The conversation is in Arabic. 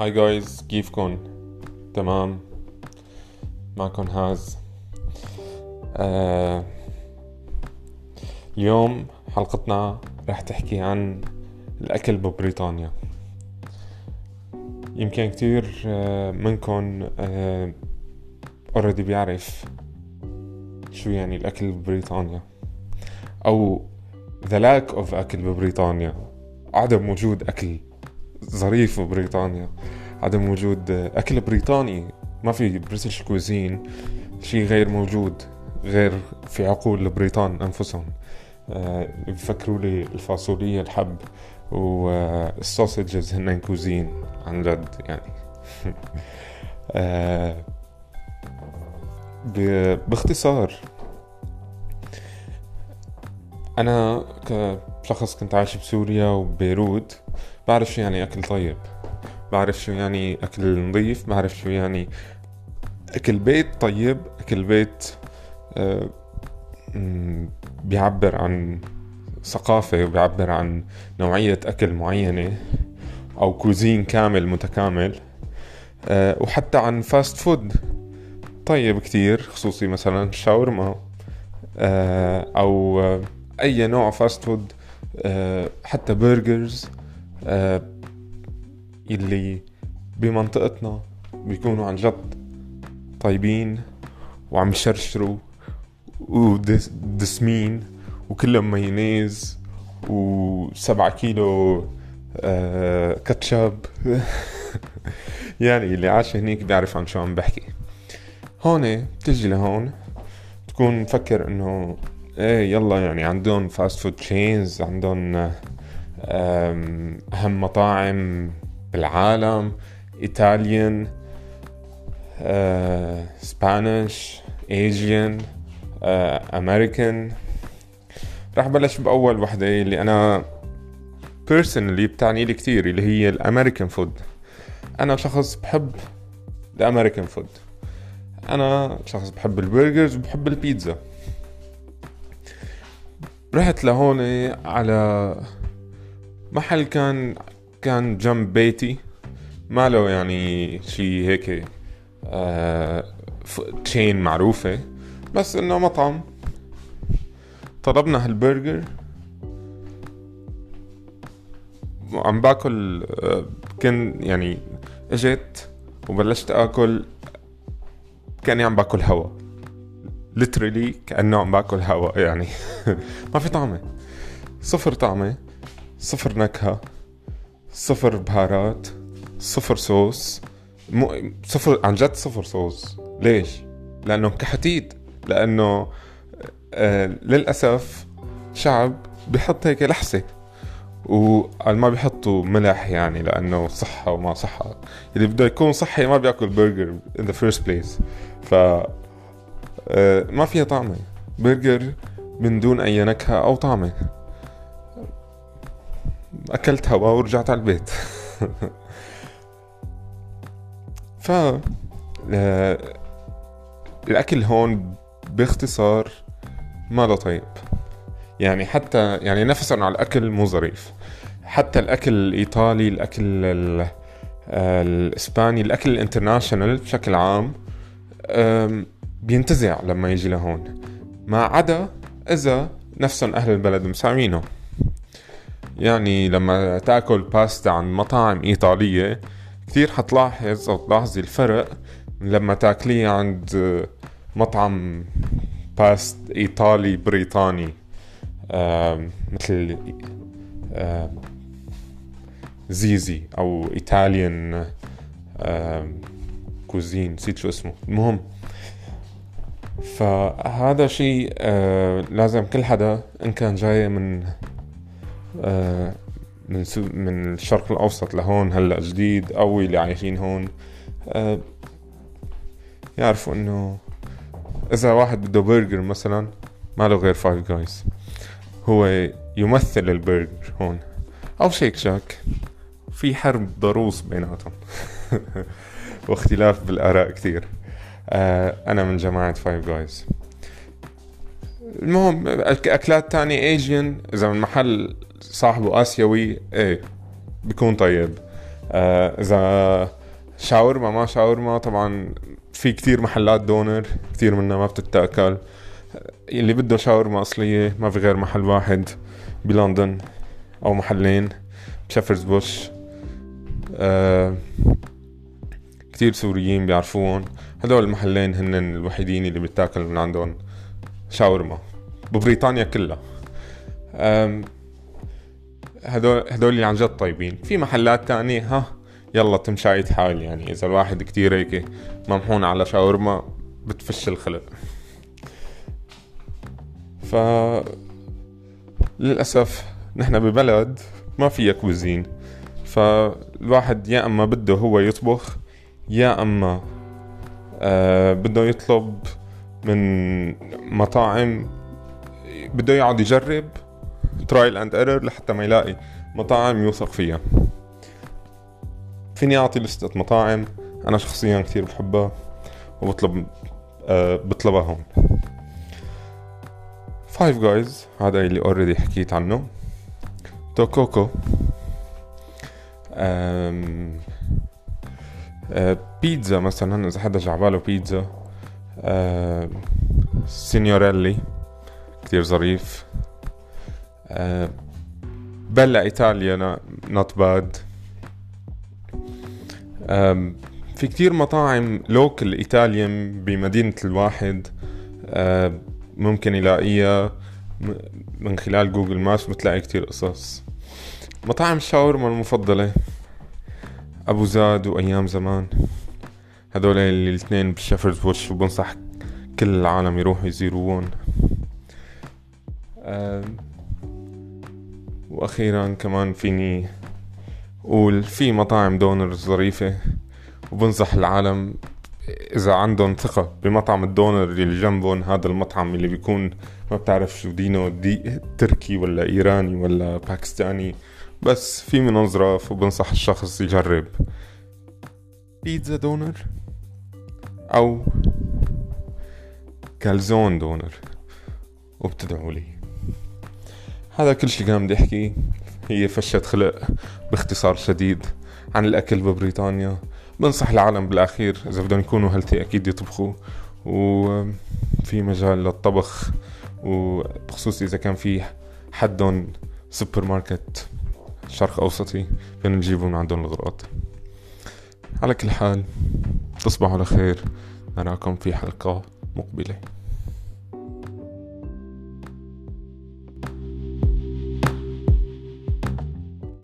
هاي جايز كيفكن تمام معكم هاز آه اليوم حلقتنا رح تحكي عن الأكل ببريطانيا. يمكن كتير آه منكم آه اوريدي بيعرف شو يعني الأكل ببريطانيا. أو the lack of أكل ببريطانيا. عدم وجود أكل ظريف ببريطانيا عدم وجود أكل بريطاني. ما في British cuisine شيء غير موجود غير في عقول البريطان أنفسهم. أه بفكروا لي الفاصولية الحب وال sausages هن cuisine عن جد يعني. أه باختصار أنا كشخص كنت عايش بسوريا وبيروت. بعرف شو يعني أكل طيب. بعرف شو يعني أكل نظيف. بعرف شو يعني أكل بيت طيب. أكل بيت آه، بيعبر عن ثقافة وبيعبر عن نوعية أكل معينة أو cuisine كامل متكامل آه، وحتى عن fast food طيب كتير خصوصي مثلا شاورما آه، أو أي نوع fast food حتى burgers اللي بمنطقتنا بيكونوا عن جد طيبين وعم يشرشروا ودسمين وكلهم مايونيز وسبعة كيلو آه كاتشب. يعني اللي عاش هنيك بيعرف عن شو عم بحكي. هون بتجي لهون تكون مفكر إنه إيه يلا يعني عندهم fast food chains عندهم أهم مطاعم بالعالم Italian Spanish Asian American. راح بلش بأول وحدة اللي أنا اللي بتعني لي كتير اللي هي ال American food أنا شخص بحب ال American food أنا شخص بحب ال burgers وبحب البيتزا. رحت لهون على محل كان كان جنب بيتي. ما له يعني شي هيك آه chain معروفة. بس إنه مطعم. طلبنا هالبرجر. وعم باكل آه كان يعني اجيت وبلشت آكل. كأني عم باكل هوا. ليترلي كأنه عم باكل هوا يعني. ما في طعمة. صفر طعمة. صفر نكهة صفر بهارات صفر صوص. مو صفر عن جد صفر صوص. ليش؟ لأنه كحتيت لأنه آه للأسف شعب بحط هيك لحسة. وقال ما بيحطوا ملح يعني لأنه صحة وما صحة. اللي بده يكون صحي ما بيأكل برجر in the first place. ف آه ما فيها طعمة. برجر من دون أي نكهة أو طعمة. اكلت هوا ورجعت على البيت. ف آه، الأكل هون باختصار ما له طيب. يعني حتى يعني نفسا على الأكل مو ظريف. حتى الأكل الإيطالي الأكل الإسباني الأكل ال international بشكل عام بينتزع لما يجي لهون. ما عدا إذا نفسهم أهل البلد مساوينه. يعني لما تأكل باستا عن مطاعم إيطالية كثير حتلاحظ أو تلاحظي الفرق لما تاكليه عند مطعم باستا إيطالي بريطاني. مثل Zizzi أو Italian cuisine نسيت شو اسمه. المهم فهذا شيء آه، لازم كل حدا إن كان جاي من من من الشرق الأوسط لهون هلأ جديد أو اللي عايشين هون. آه، يعرفوا إنه إذا واحد بده برجر مثلا ما له غير Five Guys هو يمثل البرجر هون. أو Shake Shack في حرب ضروس بيناتهم. واختلاف بالآراء كثير آه، أنا من جماعة Five Guys المهم أكلات تانية Asian إذا من محل صاحبه آسيوي إيه بيكون طيب. آه إذا شاورما ما شاورما طبعا في كتير محلات دونر كتير منها ما بتتاكل. اللي بده شاورما أصلية ما في غير محل واحد بلندن أو محلين ب Shepherd's Bush آه كتير سوريين بيعرفوهم هدول المحلين هن الوحيدين اللي بيتاكل من عندهم. شاورما ببريطانيا كلها. هدول هدول اللي عن جد طيبين. في محلات تانية ها يلا تمشايت حال يعني. إذا الواحد كتير هيك ممحون على شاورما بتفش الخلق. ف للأسف نحن ببلد ما فيها كوزين. فالواحد يا أما بده هو يطبخ يا أما آه بده يطلب من مطاعم بده يقعد يجرب trial and error لحتى ما يلاقي مطاعم يوثق فيها. فيني أعطي لستة مطاعم أنا شخصيا كثير بحبها وبطلب أه بطلبها هون. Five Guys هذا اللي already حكيت عنه. توكوكو أم أه بيتزا مثلا إذا حدا جعباله بيتزا. أه Signorelli كتير ظريف. أه Bella Italia not bad في كتير مطاعم local Italian بمدينة الواحد ممكن يلاقيها من خلال Google Maps بتلاقي كتير قصص. مطاعم الشاورما المفضلة أبو زاد وأيام زمان. هذول الاثنين بال Shepherd's Bush وبنصح كل العالم يروحوا يزوروهن وأخيرا كمان فيني قول في مطاعم doners ظريفة وبنصح العالم إذا عندهم ثقة بمطعم الدونر اللي جنبهم هذا المطعم اللي بيكون ما بتعرف شو دينه دي تركي ولا إيراني ولا باكستاني. بس في منظرة وبنصح الشخص يجرب. بيتزا دونر. أو كالزون دونر وبتدعوا لي. هذا كل شي كان بدي أحكي. هي فشة خلق باختصار شديد عن الأكل ببريطانيا. بنصح العالم بالأخير إذا بدهم يكونوا healthy أكيد يطبخوا. وفي مجال للطبخ. وبخصوص إذا كان في حدهم سوبر ماركت شرق أوسطي فين من عندهم الغراض على كل حال تصبحوا على خير. نراكم في حلقة مقبلة.